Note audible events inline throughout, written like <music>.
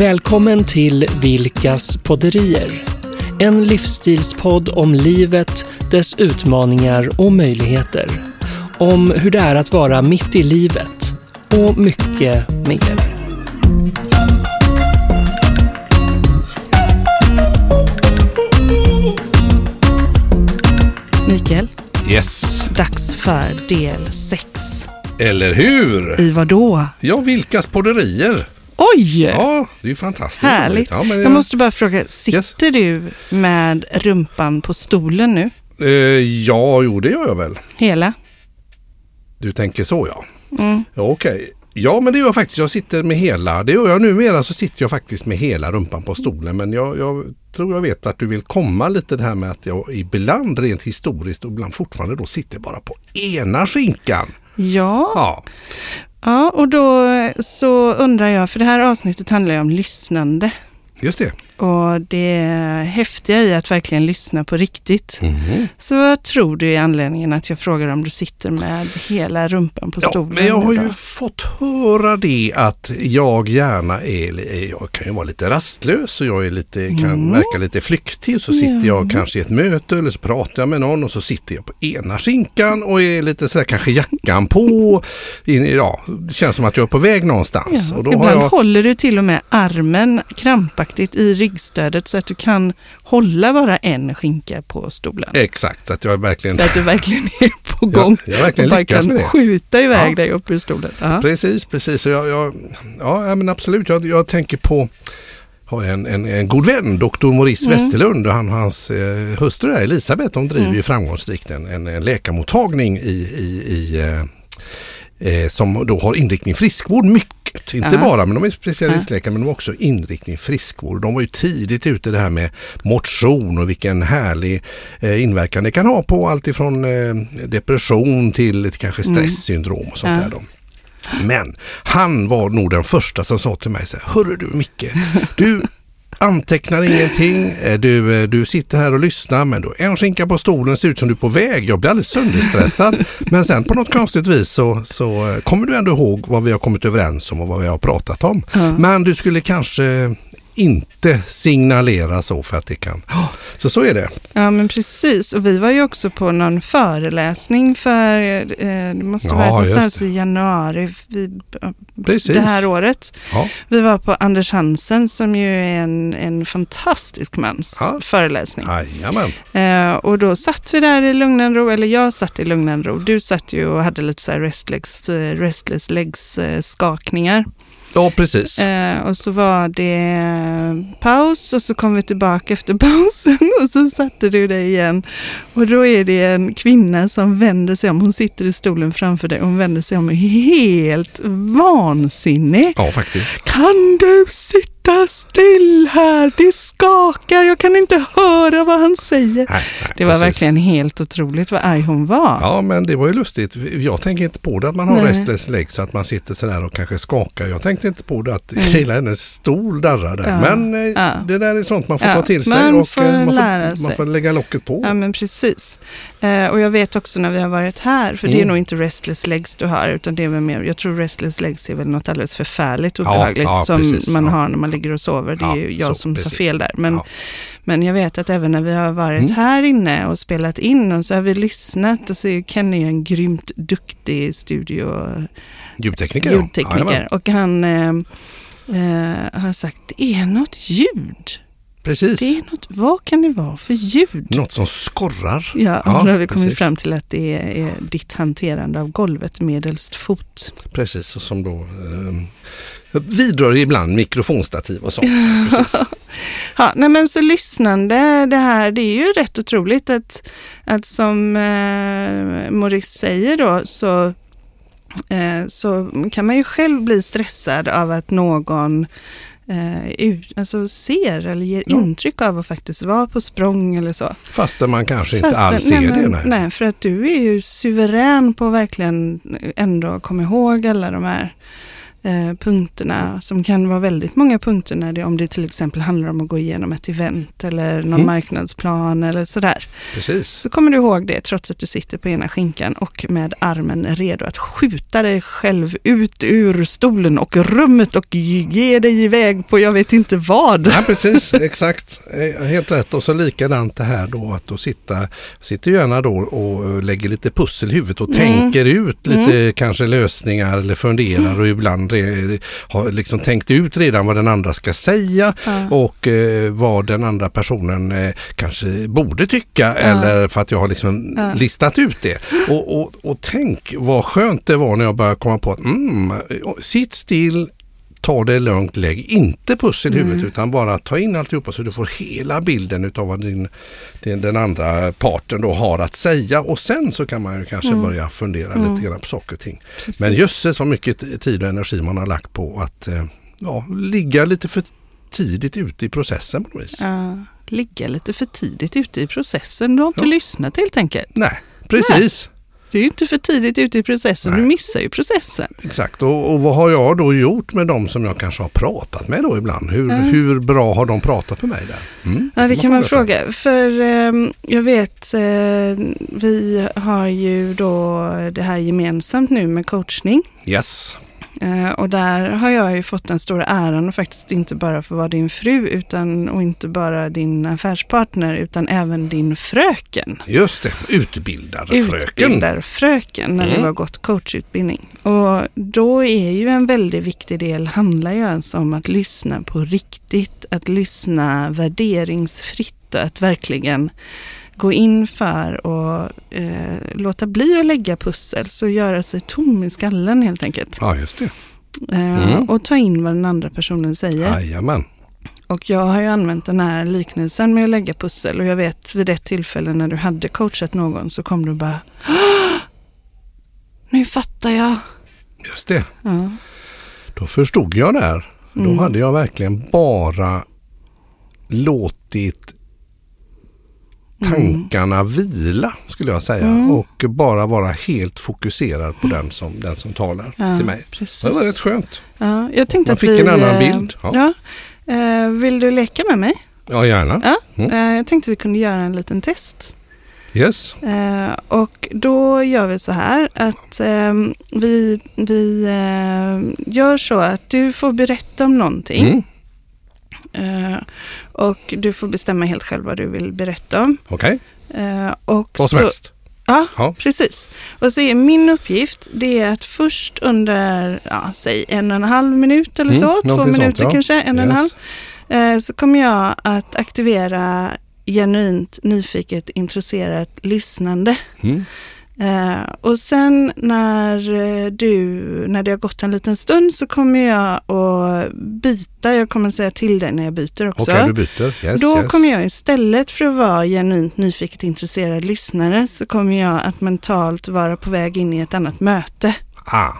Välkommen till Vilkas podderier. En livsstilspodd om livet, dess utmaningar och möjligheter. Om hur det är att vara mitt i livet och mycket mer. Mikael, Yes, dags för del 6. eller hur? I vad då? Ja, vilkas podderier. Oj! Ja, det är ju fantastiskt. Härligt. Ja, Jag jag måste bara fråga, sitter du med rumpan på stolen nu? eh, ja, jo det gör jag väl. Hela? Du tänker så ja. Mm. Ja, Okej. Ja, men det gör jag faktiskt. Jag sitter med hela. Det gör jag numera så sitter jag faktiskt med hela rumpan på stolen. Men jag, jag tror jag vet att du vill komma lite det här med att jag ibland rent historiskt och ibland fortfarande då sitter bara på ena skinkan. Ja. Ja, ja, och då så undrar jag, för det här avsnittet handlar ju om lyssnande. just det. Och det häftiga i att verkligen lyssna på riktigt. Mhm. Så vad tror du är anledningen att jag frågar om du sitter med hela rumpan på Ja, stolen? men jag har då? ju fått höra det att jag gärna är, jag kan ju vara lite rastlös och jag är lite, kan Mm. verka lite flyktig. Så sitter Ja. jag kanske i ett möte eller så pratar jag med någon och så sitter jag på ena skinkan och är lite sådär kanske jackan på. In, ja, det känns som att jag är på väg någonstans. Ja, och då ibland jag, håller du till och med armen krampaktigt i ryggstödet så att du kan hålla bara en skinka på stolen. exakt, så att jag verkligen Så att du verkligen är på gång jag har verkligen och bara kan skjuta iväg Ja. dig upp ur stolen. Ja. Precis, precis. Jag, jag, ja, men absolut. Jag, jag tänker på har en, en, en god vän, doktor Maurice Mm. Westerlund och han och hans eh, hustru där, Elisabeth, de driver Mm. ju framgångsrikt en, en, en läkarmottagning i, i, i eh, eh, som då har inriktning friskvård mycket. Inte Ja. bara, men de är specialistläkare men de har också inriktning friskvård. De var ju tidigt ute det här med motion och vilken härlig eh, inverkan det kan ha på allt ifrån eh, depression till, kanske Mm. stresssyndrom och sånt där. Då. Men han var nog den första som sa till mig så här, Hörru du Micke, du antecknar ingenting, eh, du, eh, du sitter här och lyssnar men du har en skinka på stolen, ser ut som du är på väg. Jag blir alldeles sönderstressad. <laughs> men sen på något konstigt vis så, så eh, kommer du ändå ihåg vad vi har kommit överens om och vad vi har pratat om. Ja. Men du skulle kanske inte signalera så för att det kan... Så så är det. ja, men precis. Och vi var ju också på någon föreläsning för, eh, det måste Ja, vara någonstans i januari vi, Precis. det här året. Ja. Vi var på Anders Hansen som ju är en, en fantastisk mans Ja. föreläsning. Jajamän. Eh, och då satt vi där i lugn ro, eller jag satt i lugn ro. Du satt ju och hade lite så här restless, eh, restless legs skakningar. Ja, precis. Eh, och så var det paus och så kom vi tillbaka efter <laughs> pausen och så satte du dig igen. Och då är det en kvinna som vänder sig om, hon sitter i stolen framför dig och hon vänder sig om helt vansinnig. Ja, faktiskt. Kan du sitta still här? Det skakar, jag kan inte höra vad han säger. Nej, nej, Det var precis. verkligen helt otroligt vad arg hon var. Ja, men det var ju lustigt. Jag tänker inte på det att man har restless legs så att man sitter sådär och kanske skakar. Jag tänkte inte på det att Mm. hela hennes stol darrade. Ja, Men eh, ja. det där är sånt man får Ja, ta till sig man och eh, man, lära får, man får lägga locket på. Ja men precis. Eh, och jag vet också när vi har varit här, för det är Mm. nog inte restless legs du har, utan det är väl mer, jag tror restless legs är väl något alldeles förfärligt obehagligt ja, som precis, man ja. har när man ligger och sover. Det är Ja, ju jag så, som sa fel där. Men, Ja. men jag vet att även när vi har varit Mm. här inne och spelat in och så har vi lyssnat och så är Kenny en grymt duktig studio Ljudtekniker. ja. ljudtekniker. Och han eh, eh, har sagt, det är något ljud. Precis. Det är något, vad kan det vara för ljud? Något som skorrar. Ja, Ja, då har vi kommit precis. fram till att det är, är ditt hanterande av golvet medelst fot. Precis, och som då eh, vidrör ibland mikrofonstativ och sånt. <laughs> Ja, nej men så lyssnande, det här, det är ju rätt otroligt att, att som eh, Maurice säger då, så, eh, så kan man ju själv bli stressad av att någon eh, ut, alltså ser eller ger Ja. intryck av att faktiskt vara på språng eller så. Fastän man kanske inte Fastän- alls ser nej, det. men- Nej. nej, för att du är ju suverän på att verkligen ändå komma ihåg alla de här eh, punkterna som kan vara väldigt många punkter när det, om det till exempel handlar om att gå igenom ett event eller någon Mm. marknadsplan eller sådär. Precis. Så kommer du ihåg det trots att du sitter på ena skinkan och med armen redo att skjuta dig själv ut ur stolen och rummet och ge dig iväg på jag vet inte vad. Ja, precis, exakt. Eh, Helt rätt. Och så likadant det här då att då sitta, sitter gärna då och lägger lite pussel i huvudet och Mm. tänker ut lite kanske lösningar eller funderar och ibland har liksom tänkt ut redan vad den andra ska säga Ja. och eh, vad den andra personen eh, kanske borde tycka eller för att jag har liksom Ja. listat ut det. Och, och, och tänk vad skönt det var när jag började komma på att mm, sitt still, ta det lugnt, lägg inte pussel i huvudet utan bara ta in alltihopa så du får hela bilden utav vad din, din, den andra parten då har att säga och sen så kan man ju kanske börja fundera lite grann på saker och ting. Precis. Men jösses vad mycket tid och energi man har lagt på att eh, ja, ligga lite för tidigt ute i processen på något vis. Ja, ligga lite för tidigt ute i processen. Du har inte Ja. lyssnat helt enkelt. Nej, precis. Du är inte för tidigt ute i processen, Nej. du missar ju processen. Exakt, och, och vad har jag då gjort med de som jag kanske har pratat med då ibland? Hur, Ja. hur bra har de pratat med mig där? Mm, Ja, det kan man fråga. För ehm, jag vet, eh, vi har ju då det här gemensamt nu med coachning. Yes, Eh, och där har jag ju fått den stora äran och faktiskt inte bara få vara din fru utan, och inte bara din affärspartner utan även din fröken. just det. Utbildarfröken. Utbildarfröken när det Mm. var gått coachutbildning. Och då är ju en väldigt viktig del, handlar ju alltså om att lyssna på riktigt, att lyssna värderingsfritt och att verkligen gå in för och eh, låta bli att lägga pussel, så göra sig tom i skallen helt enkelt. Ja, just det. Eh, Mm. Och ta in vad den andra personen säger. Jajamän. Och jag har ju använt den här liknelsen med att lägga pussel och jag vet vid ett tillfälle när du hade coachat någon så kom du bara "Åh! Nu fattar jag. Just det. Ja. Då förstod jag där. Då Mm. hade jag verkligen bara låtit tankarna vila skulle jag säga Mm. och bara vara helt fokuserad på den som, den som talar Ja, till mig. Precis. Det var rätt skönt. Ja, jag tänkte Man att fick vi, en annan eh, bild. Ja. Ja. Eh, vill du leka med mig? Ja, gärna. Ja. Mm. Eh, jag tänkte vi kunde göra en liten test. Yes. Och då gör vi så här att eh, vi, vi gör så att du får berätta om någonting. Eh, och du får bestämma helt själv vad du vill berätta om. Okej, Eh, och vad som så, helst. Ja, Ja. precis. Och så är min uppgift, det är att först under, ja, säg en och en halv minut eller Mm, så, två minuter sånt, ja. kanske, en och en Yes. halv, eh, så kommer jag att aktivera genuint nyfiket intresserat lyssnande. Mm. Eh, och sen när eh, du, när det har gått en liten stund så kommer jag att byta, jag kommer säga till dig när jag byter också. Okej, du byter. Yes, Då yes. kommer jag istället för att vara genuint nyfiket intresserad lyssnare så kommer jag att mentalt vara på väg in i ett annat möte Ah,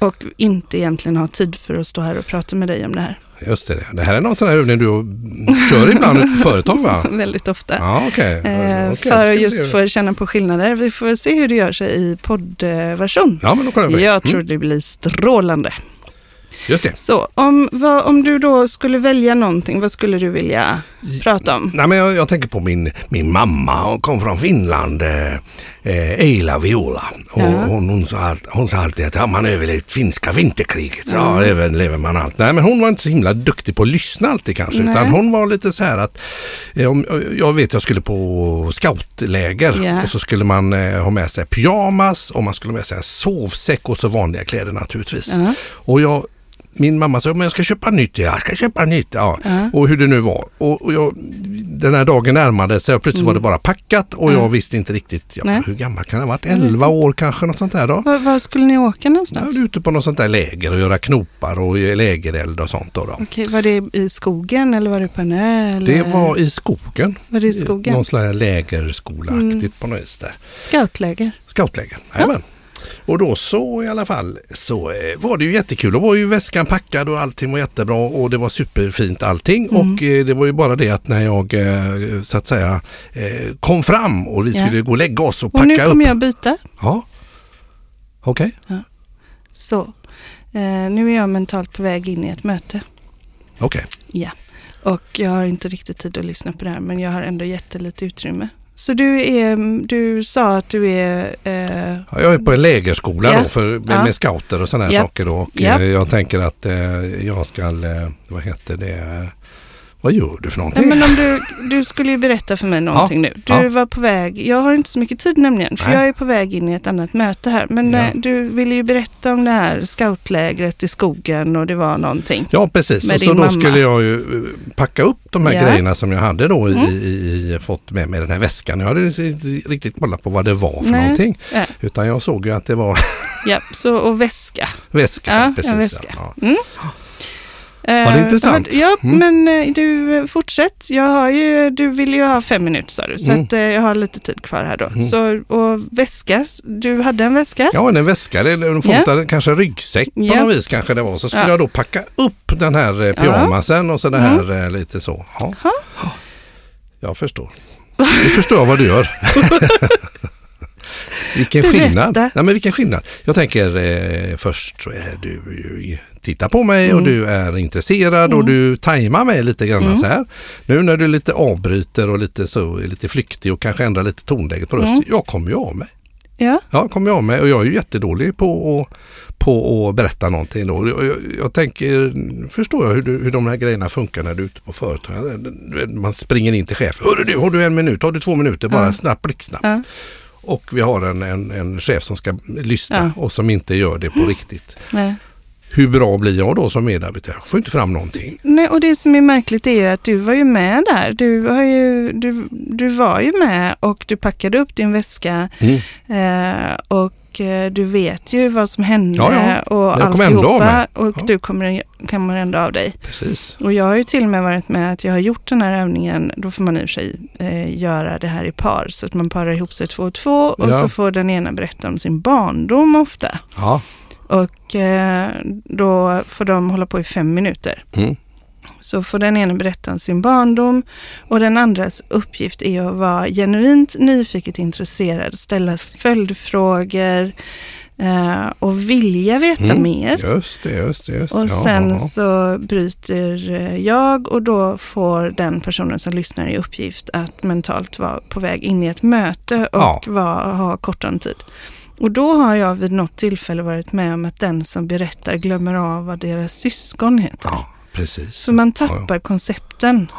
och inte egentligen ha tid för att stå här och prata med dig om det här. Just det. Det här är någon sån här övning du kör ibland på företag va? <laughs> Väldigt ofta. Ja, okej. Eh, Okej, för att just se. få känna på skillnader. Vi får se hur det gör sig i poddversion. Ja, men då kollar vi. Jag tror Mm. det blir strålande. Just det. Så om, vad, om du då skulle välja någonting, vad skulle du vilja prata om? Nej, men jag, jag tänker på min, min mamma, hon kom från Finland, eh, eh, Eila Viola. Och Ja. hon, hon, sa allt, hon sa alltid att ja, man överlevt finska vinterkriget, så ja, överlever man allt. Nej, men hon var inte så himla duktig på att lyssna alltid kanske, Nej. utan hon var lite så här att, eh, om, jag vet jag skulle på scoutläger Ja. och så skulle man eh, ha med sig pyjamas och man skulle ha med sig en sovsäck och så vanliga kläder naturligtvis. Ja. Och jag min mamma sa, men jag ska köpa nytt. Jag ska köpa nytt. Ja. Ja. Och hur det nu var. Och, och jag, den här dagen närmade sig och plötsligt var det bara packat och Mm. Ja. jag visste inte riktigt, ja, Nej. hur gammal kan det ha varit? 11 år kanske, något sånt där då. Var, var skulle ni åka någonstans? var ute på något sånt där läger och göra knopar och lägereld och sånt då. då. Okej, var det i skogen eller var det på en ö? Eller? Det var i skogen. Var det i skogen? Någon slags lägerskolaaktigt Mm. på något vis där. Scoutläger? Scoutläger, jajamän. Och då så i alla fall så eh, var det ju jättekul. Då var ju väskan packad och allting var jättebra och det var superfint allting. Mm. Och eh, det var ju bara det att när jag eh, så att säga eh, kom fram och vi Ja. skulle gå och lägga oss och Och nu packa kommer upp. jag byta. Ja, okej. Så. Eh, nu är jag mentalt på väg in i ett möte. Okej. Ja. Och jag har inte riktigt tid att lyssna på det här men jag har ändå gett det lite utrymme. Så du, är, du sa att du är... Eh, Ja, Jag är på en lägerskola Ja. då för, med, Ja. med scouter och sådana här Ja. saker då. Och eh, jag tänker att eh, jag ska, eh, vad heter det, vad gör du för nej, någonting? men om du, du skulle ju berätta för mig någonting nu. Du Ja. var på väg, jag har inte så mycket tid nämligen, för Nej. jag är på väg in i ett annat möte här. Men Ja. eh, du ville ju berätta om det här scoutlägret i skogen och det var någonting. Ja precis, Med och så då mamma. skulle jag ju eh, packa upp de här Ja. grejerna som jag hade då i, Mm. i, i, fått med mig den här väskan. Jag hade inte riktigt kollat på vad det var för Nej. någonting. Ja. Utan jag såg ju att det var Ja, så, och väska. väska. Ja, precis, väska. Ja. Mm. det Eh, intressant. Ja, Mm. men eh, du eh, fortsätt. Jag har ju, du vill ju ha fem minuter sa du, så Mm. att, jag har lite tid kvar här då. Mm. Så, och väska, du hade en väska? Ja, en väska eller en fotad, kanske en ryggsäck på Ja. något vis kanske det var. Så skulle Ja. jag då packa upp den här pyjamasen och så det här eh, lite så. Ja. Ha. Jag förstår. Du förstår vad du gör. <laughs> vilken Berätta. skillnad. Nej, men vilken skillnad. Jag tänker eh, först så är du ju, tittar på mig och Mm. du är intresserad och du tajmar mig lite grann Mm. så här. Nu när du lite avbryter och lite så lite flyktig och kanske ändrar lite tonläget på rösten. Mm. Jag kommer ju av mig. Ja, Ja, kommer jag av mig och jag är ju jättedålig på att, på att berätta någonting då. Och Jag, jag tänker, förstår jag hur, du, hur de här grejerna funkar när du är ute på företag. Man springer in till chefen. Hörru du, har du en minut? Har du två minuter? Bara Ja. snabbt, blixtsnabbt. ja, Och vi har en, en, en chef som ska lyssna Ja. och som inte gör det på riktigt. nej. Hur bra blir jag då som medarbetare? Jag får inte fram någonting. nej. Och det som är märkligt är ju att du var ju med där. Du, har ju, du, du var ju med och du packade upp din väska Mm. eh, och eh, du vet ju vad som hände Ja, ja. och alltihopa och Ja. du kommer, kommer ändå av dig. Precis. Och jag har ju till och med varit med att jag har gjort den här övningen, då får man i och för sig eh, göra det här i par, så att man parar ihop sig två och två och så får den ena berätta om sin barndom ofta. Ja. Och eh, då får de hålla på i fem minuter. Mm. Så får den ena berätta om sin barndom och den andras uppgift är att vara genuint nyfiket intresserad, ställa följdfrågor eh, och vilja veta Mm. mer. Just det, just det. Just det. Och Ja, sen ja, ja. så bryter eh, jag och då får den personen som lyssnar i uppgift att mentalt vara på väg in i ett möte och Ja. vara, ha kortare tid. Och då har jag vid något tillfälle varit med om att den som berättar glömmer av vad deras syskon heter. Ja, precis. Så man tappar koncepten.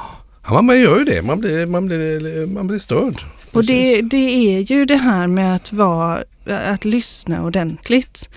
Ja, man gör ju det. Man blir, man blir, man blir störd. Och det, det är ju det här med att, vara, att lyssna ordentligt.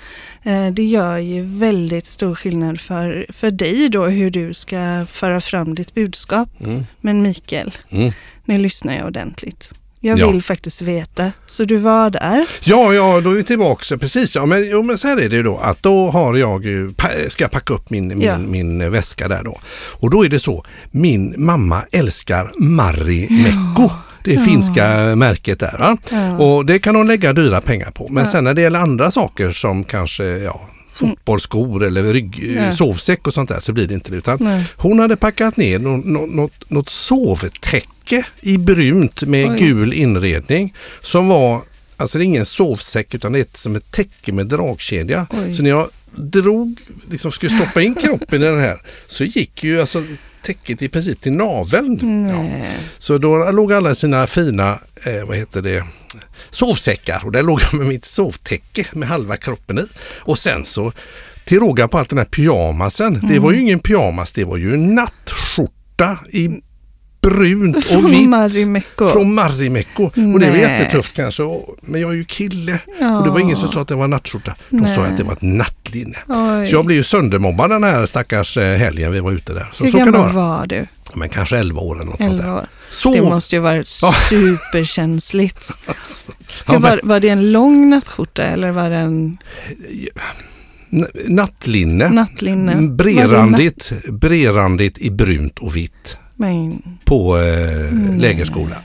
Eh, Det gör ju väldigt stor skillnad för, för dig då hur du ska föra fram ditt budskap. Mm. Men Mikael, Mm. nu lyssnar jag ordentligt. Jag Ja. vill faktiskt veta. Så du var där. Ja, ja, då är vi tillbaka. Precis, ja, men, jo, men så här är det ju då att då har jag ju, ska jag packa upp min, min, Ja. min väska där då. Och då är det så, min mamma älskar Marimekko. Det Ja. finska märket där. Va? Ja. Och det kan hon lägga dyra pengar på. Men Ja. sen när det gäller andra saker som kanske ja, fotbollsskor eller rygg, Ja. sovsäck och sånt där så blir det inte det. Utan Nej. hon hade packat ner något, något, något sovtäcke i brunt med Oj. gul inredning som var, alltså det är ingen sovsäck utan det är ett, som ett täcke med dragkedja. Oj. Så när jag drog, liksom skulle stoppa in kroppen i den här så gick ju alltså täcket i princip till naveln. Ja. Så då låg alla sina fina, eh, vad heter det, sovsäckar och där låg jag med mitt sovtäcke med halva kroppen i. Och sen så till råga på allt den här pyjamasen. Det var ju Mm. ingen pyjamas, det var ju en nattskjorta i brunt och vitt. Marimekko. Från Marimekko. Och det var jättetufft kanske. Men jag är ju kille. Ja. Och det var ingen som sa att det var nattskjorta. De sa Nej. att det var ett nattlinne. Oj. Så jag blev ju söndermobbad den här stackars eh, helgen vi var ute där. Så, Hur så gammal var du? Men kanske 11 år eller något sånt 11 där. år. Så, Det måste ju varit <laughs> superkänsligt. Ja, var, var det en lång nattskjorta eller var det en Nattlinne. nattlinne? Brerandigt, brerandigt i brunt och vitt Men på eh, lägerskola.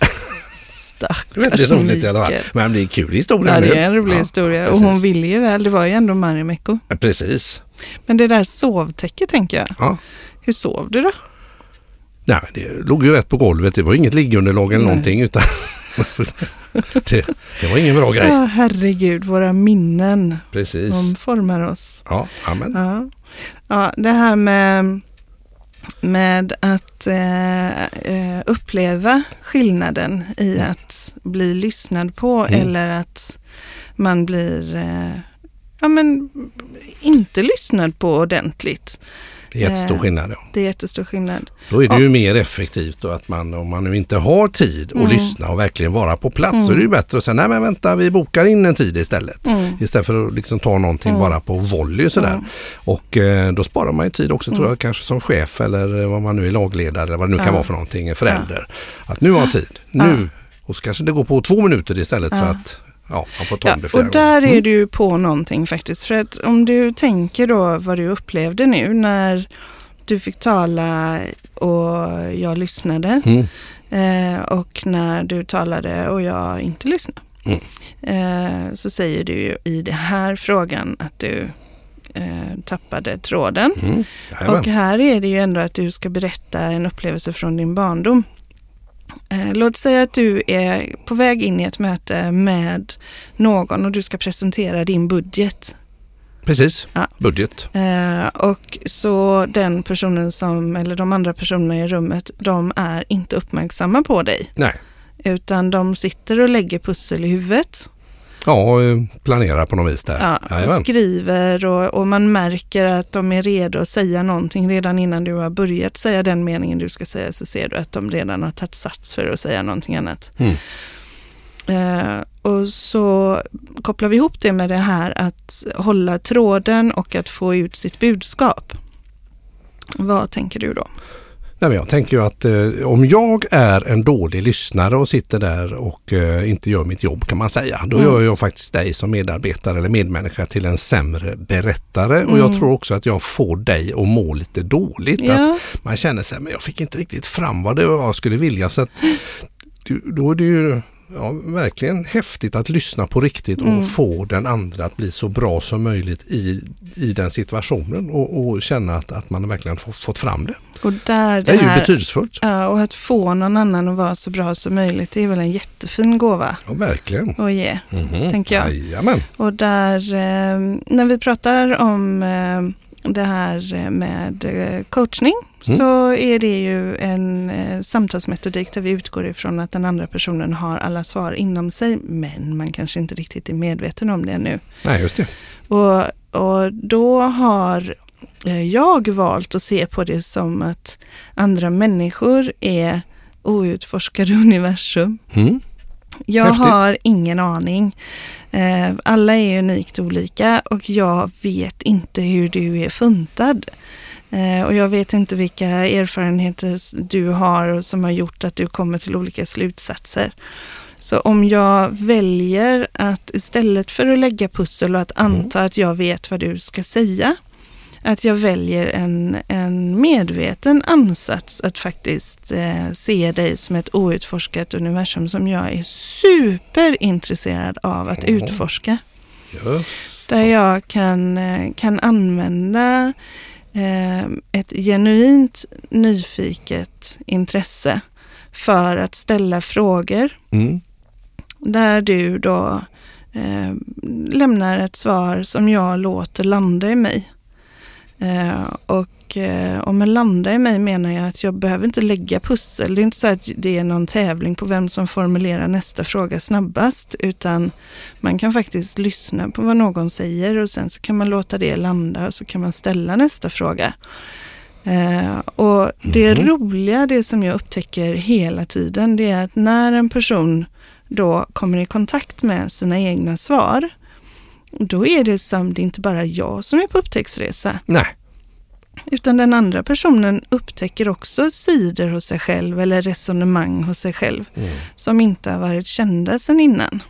stackars Väldigt roligt i alla fall. Mikael. Men det är kul historia. Ja, det är en rolig Ja, historia. Och precis. hon ville ju väl, det var ju ändå Marimekko. Ja, Precis. Men det där sovtäcket tänker jag. Ja. Hur sov du då? Nej, det låg ju rätt på golvet. Det var inget liggunderlag eller Nej. någonting. Utan <laughs> det, det var ingen bra grej. Ja, herregud, våra minnen. Precis. De formar oss. Ja, amen. Ja, ja det här med, med att eh, eh, uppleva skillnaden i att bli lyssnad på Mm. eller att man blir eh, ja, men, inte lyssnad på ordentligt. Det är jättestor Eh, skillnad. Ja. Det är jättestor skillnad. Då är det ju mer effektivt då att man, om man nu inte har tid att Mm. lyssna och verkligen vara på plats, så Mm. är det ju bättre att säga, nej men vänta, vi bokar in en tid istället. Mm. Istället för att liksom ta någonting Mm. bara på volley sådär. Mm. Och eh, då sparar man ju tid också tror Mm. jag, kanske som chef eller vad man nu är lagledare eller vad det nu kan Ja. vara för någonting, förälder. Att nu har tid, nu. Och så kanske det går på två minuter istället för Ja. att ja, man får ta Ja, om det flera och där gånger. är du ju på någonting faktiskt. För att om du tänker då vad du upplevde nu när du fick tala och jag lyssnade Mm. eh, och när du talade och jag inte lyssnade. Mm. Eh, så säger du ju i den här frågan att du eh, tappade tråden. Mm. Och här är det ju ändå att du ska berätta en upplevelse från din barndom. Eh, låt säga att du är på väg in i ett möte med någon och du ska presentera din budget. Precis, Ja. budget. Eh, och så den personen som, eller de andra personerna i rummet, de är inte uppmärksamma på dig. Nej, Utan de sitter och lägger pussel i huvudet. Ja, eh, planera på något vis där. Ja, och Jajamän. skriver och, och man märker att de är redo att säga någonting redan innan du har börjat säga den meningen du ska säga så ser du att de redan har tagit sats för att säga någonting annat. Mm. Eh, och så kopplar vi ihop det med det här att hålla tråden och att få ut sitt budskap. Vad tänker du då? Nej, jag tänker ju att eh, om jag är en dålig lyssnare och sitter där och eh, inte gör mitt jobb kan man säga. Då Mm. gör jag faktiskt dig som medarbetare eller medmänniska till en sämre berättare. Och jag Mm. tror också att jag får dig att må lite dåligt. Att Ja, man känner sig, men jag fick inte riktigt fram vad det var jag skulle vilja. Så att, då är det ju ja, verkligen häftigt att lyssna på riktigt och Mm. få den andra att bli så bra som möjligt i, i den situationen och, och känna att, att man verkligen får, fått fram det. och där Det det är ju här, betydelsefullt. ja, och att få någon annan att vara så bra som möjligt, det är väl en jättefin gåva Ja, verkligen. att ge. Mhm. Tänker jag. Jajamän. Och där, eh, när vi pratar om eh, det här med eh, coachning Mm. så är det ju en eh, samtalsmetodik där vi utgår ifrån att den andra personen har alla svar inom sig men man kanske inte riktigt är medveten om det nu. Nej, just det. Och, och då har eh, jag valt att se på det som att andra människor är outforskade <laughs> universum. Mm. Jag Häftigt. har ingen aning. Eh, alla är unikt olika och jag vet inte hur du är funtad. Eh, och jag vet inte vilka erfarenheter du har som har gjort att du kommer till olika slutsatser. Så om jag väljer att istället för att lägga pussel och att anta att jag vet vad du ska säga, att jag väljer en, en medveten ansats att faktiskt eh, se dig som ett outforskat universum som jag är superintresserad av att Mhm. utforska. Just Där jag kan, eh, kan använda eh, ett genuint nyfiket intresse för att ställa frågor Mm. där du då eh, lämnar ett svar som jag låter landa i mig. Eh, och eh, och med landa i mig menar jag att jag behöver inte lägga pussel. Det är inte så att det är någon tävling på vem som formulerar nästa fråga snabbast, utan man kan faktiskt lyssna på vad någon säger och sen så kan man låta det landa och så kan man ställa nästa fråga. Eh, och det Mhm. roliga, det som jag upptäcker hela tiden, det är att när en person då kommer i kontakt med sina egna svar, då är det som det inte bara jag som är på upptäcktsresa, Nej, utan den andra personen upptäcker också sidor hos sig själv eller resonemang hos sig själv Mm. som inte har varit kända sedan innan.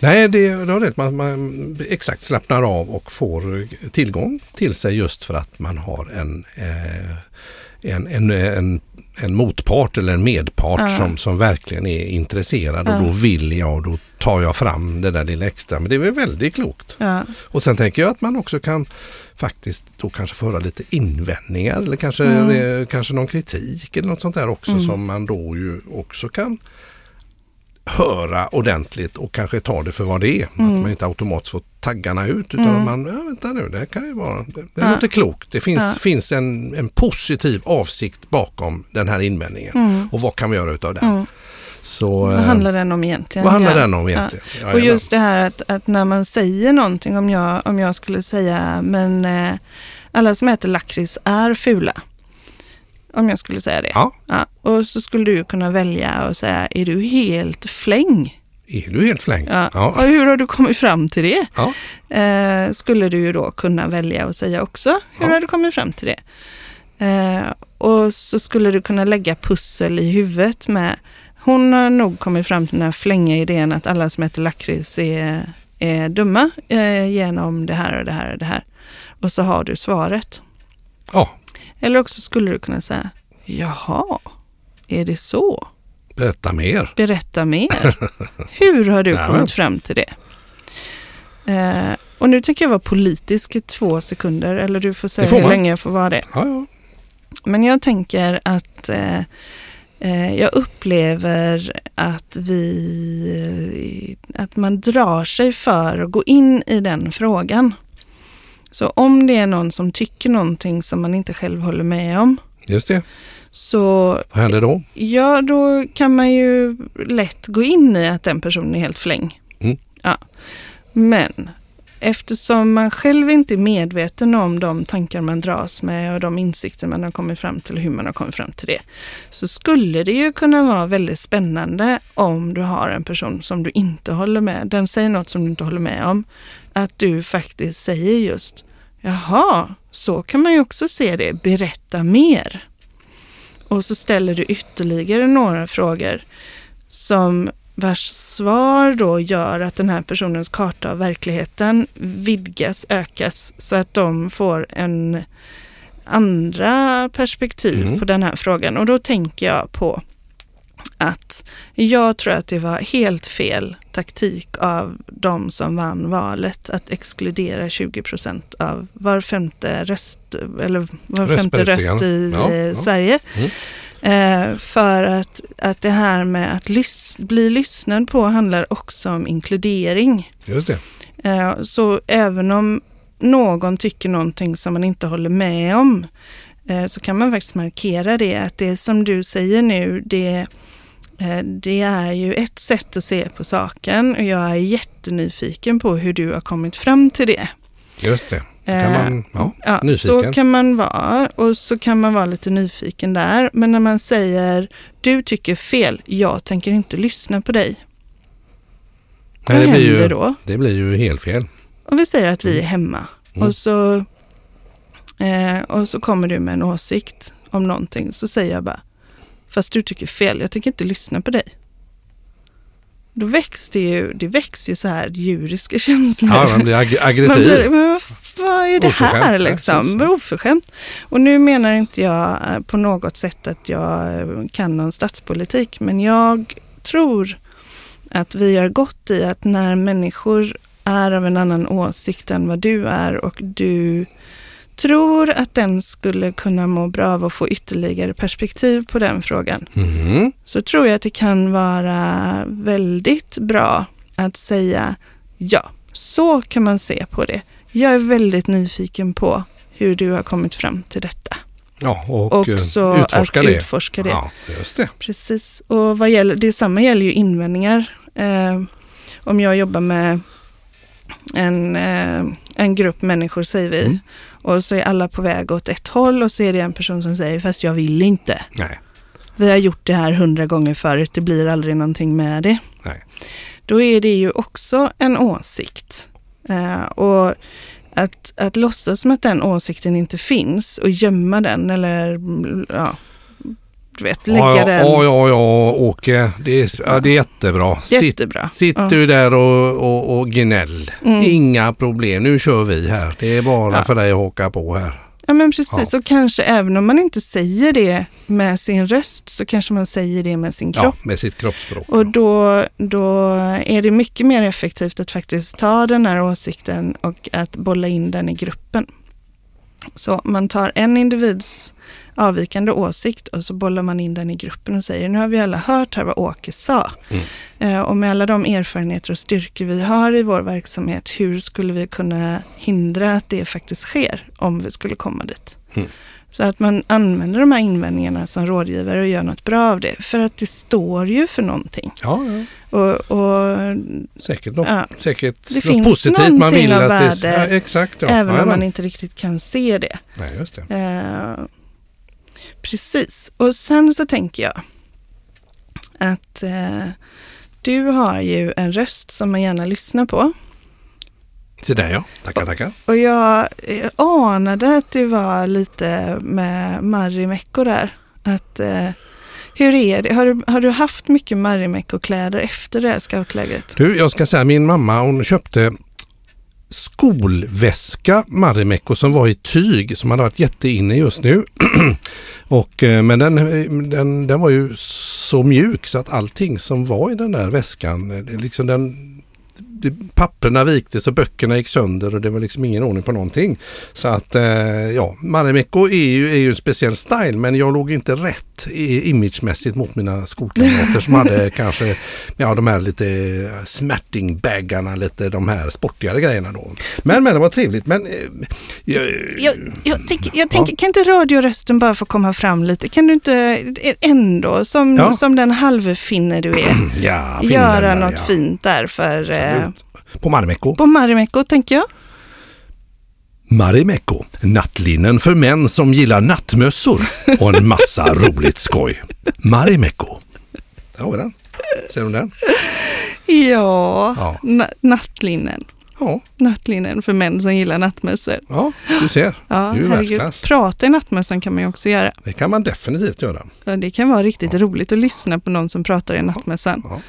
Nej det, det har rätt. Man, man exakt slappnar av och får tillgång till sig just för att man har en, eh, en, en, en, en motpart eller en medpart Ja. som, som verkligen är intresserad och Ja. då vill jag och då tar jag fram det där lilla extra. Men det är väl väldigt klokt. Ja, Och sen tänker jag att man också kan faktiskt då kanske få höra lite invändningar eller kanske, Mm. kanske någon kritik eller något sånt där också Mm. som man då ju också kan höra ordentligt och kanske ta det för vad det är. Mm. Att man inte automatiskt får taggarna ut utan att man, ja, vänta nu, det här kan ju vara, det, det Ja. låter klokt. Det finns, Ja. finns en, en positiv avsikt bakom den här invändningen. Och vad kan vi göra utav den? Mm. Så, Vad eh, handlar den om egentligen? vad handlar Ja. den om Ja. egentligen? Och Jajamän. just det här att, att när man säger någonting, om jag, om jag skulle säga men eh, alla som äter lakrits är fula. Om jag skulle säga det. Ja, Ja, och så skulle du kunna välja och säga, är du helt fläng? är du helt flängd? Ja. Ja. Och hur har du kommit fram till det? Ja. Eh, skulle du ju då kunna välja och säga också. Hur har du kommit fram till det? Eh, och så skulle du kunna lägga pussel i huvudet med, hon har nog kommit fram till den här flänga idén att alla som äter lakrits är, är dumma eh, genom det här och det här och det här. Och så har du svaret. ja, Eller också skulle du kunna säga, jaha, är det så? berätta mer. Berätta mer. <laughs> Hur har du kommit fram till det? Eh, och nu tänker jag vara politisk i två sekunder, eller du får säga får hur länge jag får vara det. Ja, ja. Men jag tänker att eh, eh, jag upplever att vi, att man drar sig för att gå in i den frågan. Så om det är någon som tycker någonting som man inte själv håller med om, Just det. så Vad händer då? Ja, då kan man ju lätt gå in i att den personen är helt fläng. Mm. Ja. Men eftersom man själv inte är medveten om de tankar man dras med och de insikter man har kommit fram till och hur man har kommit fram till det, så skulle det ju kunna vara väldigt spännande om du har en person som du inte håller med, den säger något som du inte håller med om, att du faktiskt säger just, jaha, så kan man ju också se det, berätta mer. Och så ställer du ytterligare några frågor som vars svar då gör att den här personens karta av verkligheten vidgas, ökas så att de får en andra perspektiv Mm. på den här frågan. Och då tänker jag på att jag tror att det var helt fel taktik av de som vann valet att exkludera 20 procent av var femte röst, eller var femte röst i Ja, eh, ja. Sverige. Mm. Eh, för att, att det här med att lys- bli lyssnad på handlar också om inkludering. Just det. Eh, så även om någon tycker någonting som man inte håller med om eh, så kan man faktiskt markera det att det som du säger nu det, eh, det är ju ett sätt att se på saken och jag är jättenyfiken på hur du har kommit fram till det. Just det. Kan Eh, man, ja, Ja, nyfiken. så kan man vara och så kan man vara lite nyfiken där. Men när man säger du tycker fel, jag tänker inte lyssna på dig. Nej, Vad det, blir händer ju, då? det blir ju helt fel. Och vi säger att vi är hemma Mm. och, så, eh, och så kommer du med en åsikt om någonting. Så säger jag bara, fast du tycker fel, jag tänker inte lyssna på dig. Då det ju, det väcks ju så här djuriska <laughs> känslor. Ja, man blir ag- Man aggressiv. blir, men vad, är det Oförskämt, här ja, liksom? Vad oförskämt. Och nu menar inte jag eh, på något sätt att jag eh, kan någon statspolitik, men jag tror att vi gör gott i att när människor är av en annan åsikt än vad du är och du tror att den skulle kunna må bra av att få ytterligare perspektiv på den frågan, Mhm. så tror jag att det kan vara väldigt bra att säga ja, så kan man se på det. Jag är väldigt nyfiken på hur du har kommit fram till detta. Ja, och, Och eh, så utforska att det. utforska det. Ja, just det. Precis. Och vad gäller, detsamma gäller ju invändningar. Eh, om jag jobbar med en, eh, en grupp människor, säger vi, Mm. Och så är alla på väg åt ett håll och så är det en person som säger, fast jag vill inte. Nej, Vi har gjort det här hundra gånger förut, det blir aldrig någonting med det. nej. Då är det ju också en åsikt. Eh, och att, att låtsas som att den åsikten inte finns och gömma den eller mm, ja, du vet, lägga ja, ja, den. Ja, ja, ja, Åke. Det är, ja, det är jättebra. Jättebra. sitt Ja. du där och, och, och gnäll. Mm. Inga problem. Nu kör vi här. Det är bara Ja. för dig att haka på här. Ja men precis, och kanske även om man inte säger det med sin röst så kanske man säger det med sin kropp. Ja, med sitt kroppsspråk. Och då, då är det mycket mer effektivt att faktiskt ta den här åsikten och att bolla in den i gruppen. Så man tar en individs avvikande åsikt och så bollar man in den i gruppen och säger nu har vi alla hört här vad Åke sa. Mm. Eh, och med alla de erfarenheter och styrkor vi har i vår verksamhet, hur skulle vi kunna hindra att det faktiskt sker om vi skulle komma dit? Mm. Så att man använder de här invändningarna som rådgivare och gör något bra av det. För att det står ju för någonting. Ja, ja. Och, och säkert något, Ja. säkert Det något finns positivt man vill av att det värde, ja, Exakt, ja. även om man inte riktigt kan se det. Nej, just det. Eh, precis. Och sen så tänker jag att eh, du har ju en röst som man gärna lyssnar på. Så där ja, tackar tackar. Och jag eh, anade att du var lite med Marimekko där. Att, eh, hur är det? Har du, har du haft mycket Marimekko-kläder efter det här scoutlägret? Du, jag ska säga min mamma hon köpte skolväska Marimekko som var i tyg som hade varit jätteinne just nu. <clears throat> och, eh, men den, den, den var ju så mjuk så att allting som var i den där väskan, eh, det liksom den det, papperna viktes och böckerna gick sönder och det var liksom ingen ordning på någonting. Så att eh, ja, Marimekko är ju, är ju en speciell style men jag låg inte rätt imagemässigt mot mina skolkamrater som hade <laughs> kanske ja, de här lite smärtingbaggarna, lite de här sportigare grejerna då. Men, men det var trevligt. Men, eh, jag, Jag, jag, tänker, jag tänker, kan inte radiorösten bara få komma fram lite? Kan du inte ändå, som, Ja. som den halvfinne du är, <clears throat> ja, göra något fint där för, eh. På Marimekko. på Marimekko tänker jag? Marimekko, nattlinnen för män som gillar nattmössor och en massa <laughs> roligt skoj. Marimekko. Där har vi den. Ser du den? Ja, Ja. Na- nattlinnen. Ja, Nattlinnen för män som gillar nattmössor. ja du ser. Ja, du är världsklass. Prata i nattmössan kan man ju också göra. Det kan man definitivt göra. Ja, Det kan vara riktigt roligt att lyssna på någon som pratar i nattmössan. Ja,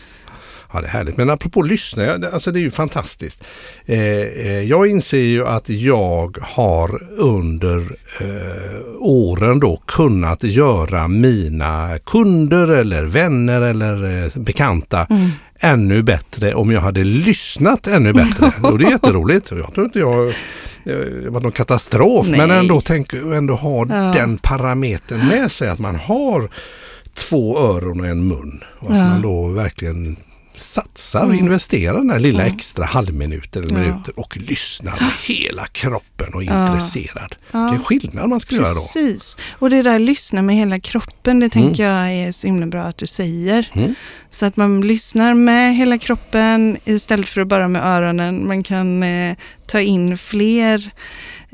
det är härligt. Men apropå lyssna, ja, alltså det är ju fantastiskt. Eh, eh, jag inser ju att jag har under eh, åren då kunnat göra mina kunder eller vänner eller eh, bekanta ännu bättre om jag hade lyssnat ännu bättre. <laughs> och det är jätteroligt. Jag tror inte jag eh, det var någon katastrof men Nej. ändå, tänk, ändå ha Ja. den parametern med sig att man har två öron och en mun. Och att Ja. man då verkligen satsar och Mm. investerar den här lilla extra halvminuten eller minuten och lyssnar med hela kroppen och är intresserad. Ja. Vilken skillnad man skulle göra då. Precis. Och det där lyssna med hela kroppen, det tänker jag är så himla bra att du säger. Mm. Så att man lyssnar med hela kroppen istället för att bara med öronen. Man kan eh, ta in fler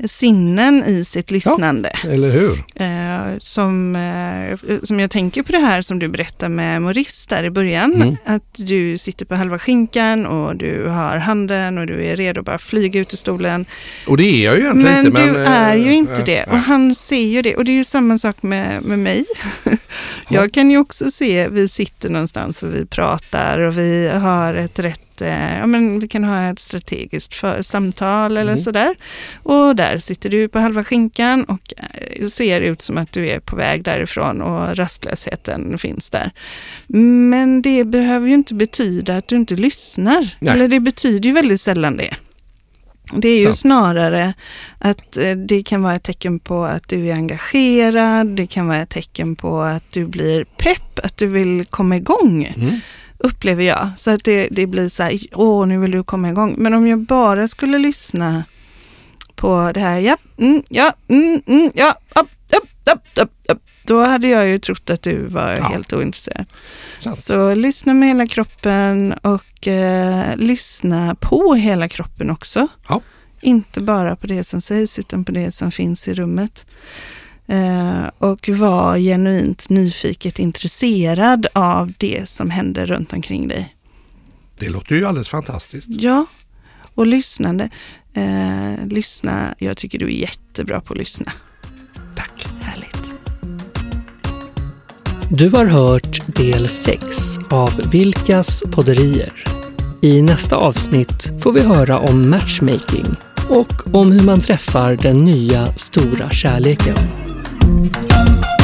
sinnen i sitt lyssnande. Eller hur? Eh, som, eh, som jag tänker på det här som du berättar med Maurice där i början. Mm. Att du sitter på halva skinkan och du har handen och du är redo att bara flyga ut ur stolen. Och det är jag ju egentligen Men inte. du Men, är ju eh, inte eh, det och han ser ju det. Och det är ju samma sak med, med mig. <laughs> Jag kan ju också se, vi sitter någonstans och vi pratar och vi har ett rätt, eh, ja men vi kan ha ett strategiskt för, samtal eller Mm. sådär. Och där sitter du på halva skinkan och eh, ser ut som att du är på väg därifrån och rastlösheten finns där. Men det behöver ju inte betyda att du inte lyssnar. Nej. Eller det betyder ju väldigt sällan det. Det är ju Sant. snarare att eh, det kan vara ett tecken på att du är engagerad, det kan vara ett tecken på att du blir pepp, att du vill komma igång, Mm. Upplever jag. Så att det, det blir så här, åh nu vill du komma igång. Men om jag bara skulle lyssna på det här, ja, mm, ja, mm, mm, ja, upp, upp, upp, upp, upp, då hade jag ju trott att du var Ja. helt ointresserad. Sant. Så lyssna med hela kroppen och eh, lyssna på hela kroppen också. Ja. Inte bara på det som sägs utan på det som finns i rummet. Eh, och var genuint nyfiket intresserad av det som händer runt omkring dig. Det låter ju alldeles fantastiskt. Ja, och lyssnande. Eh, lyssna, jag tycker du är jättebra på att lyssna. Tack. Härligt. Du har hört del 6 av Vilkas podderier. I nästa avsnitt får vi höra om matchmaking och om hur man träffar den nya stora kärleken. Thank you.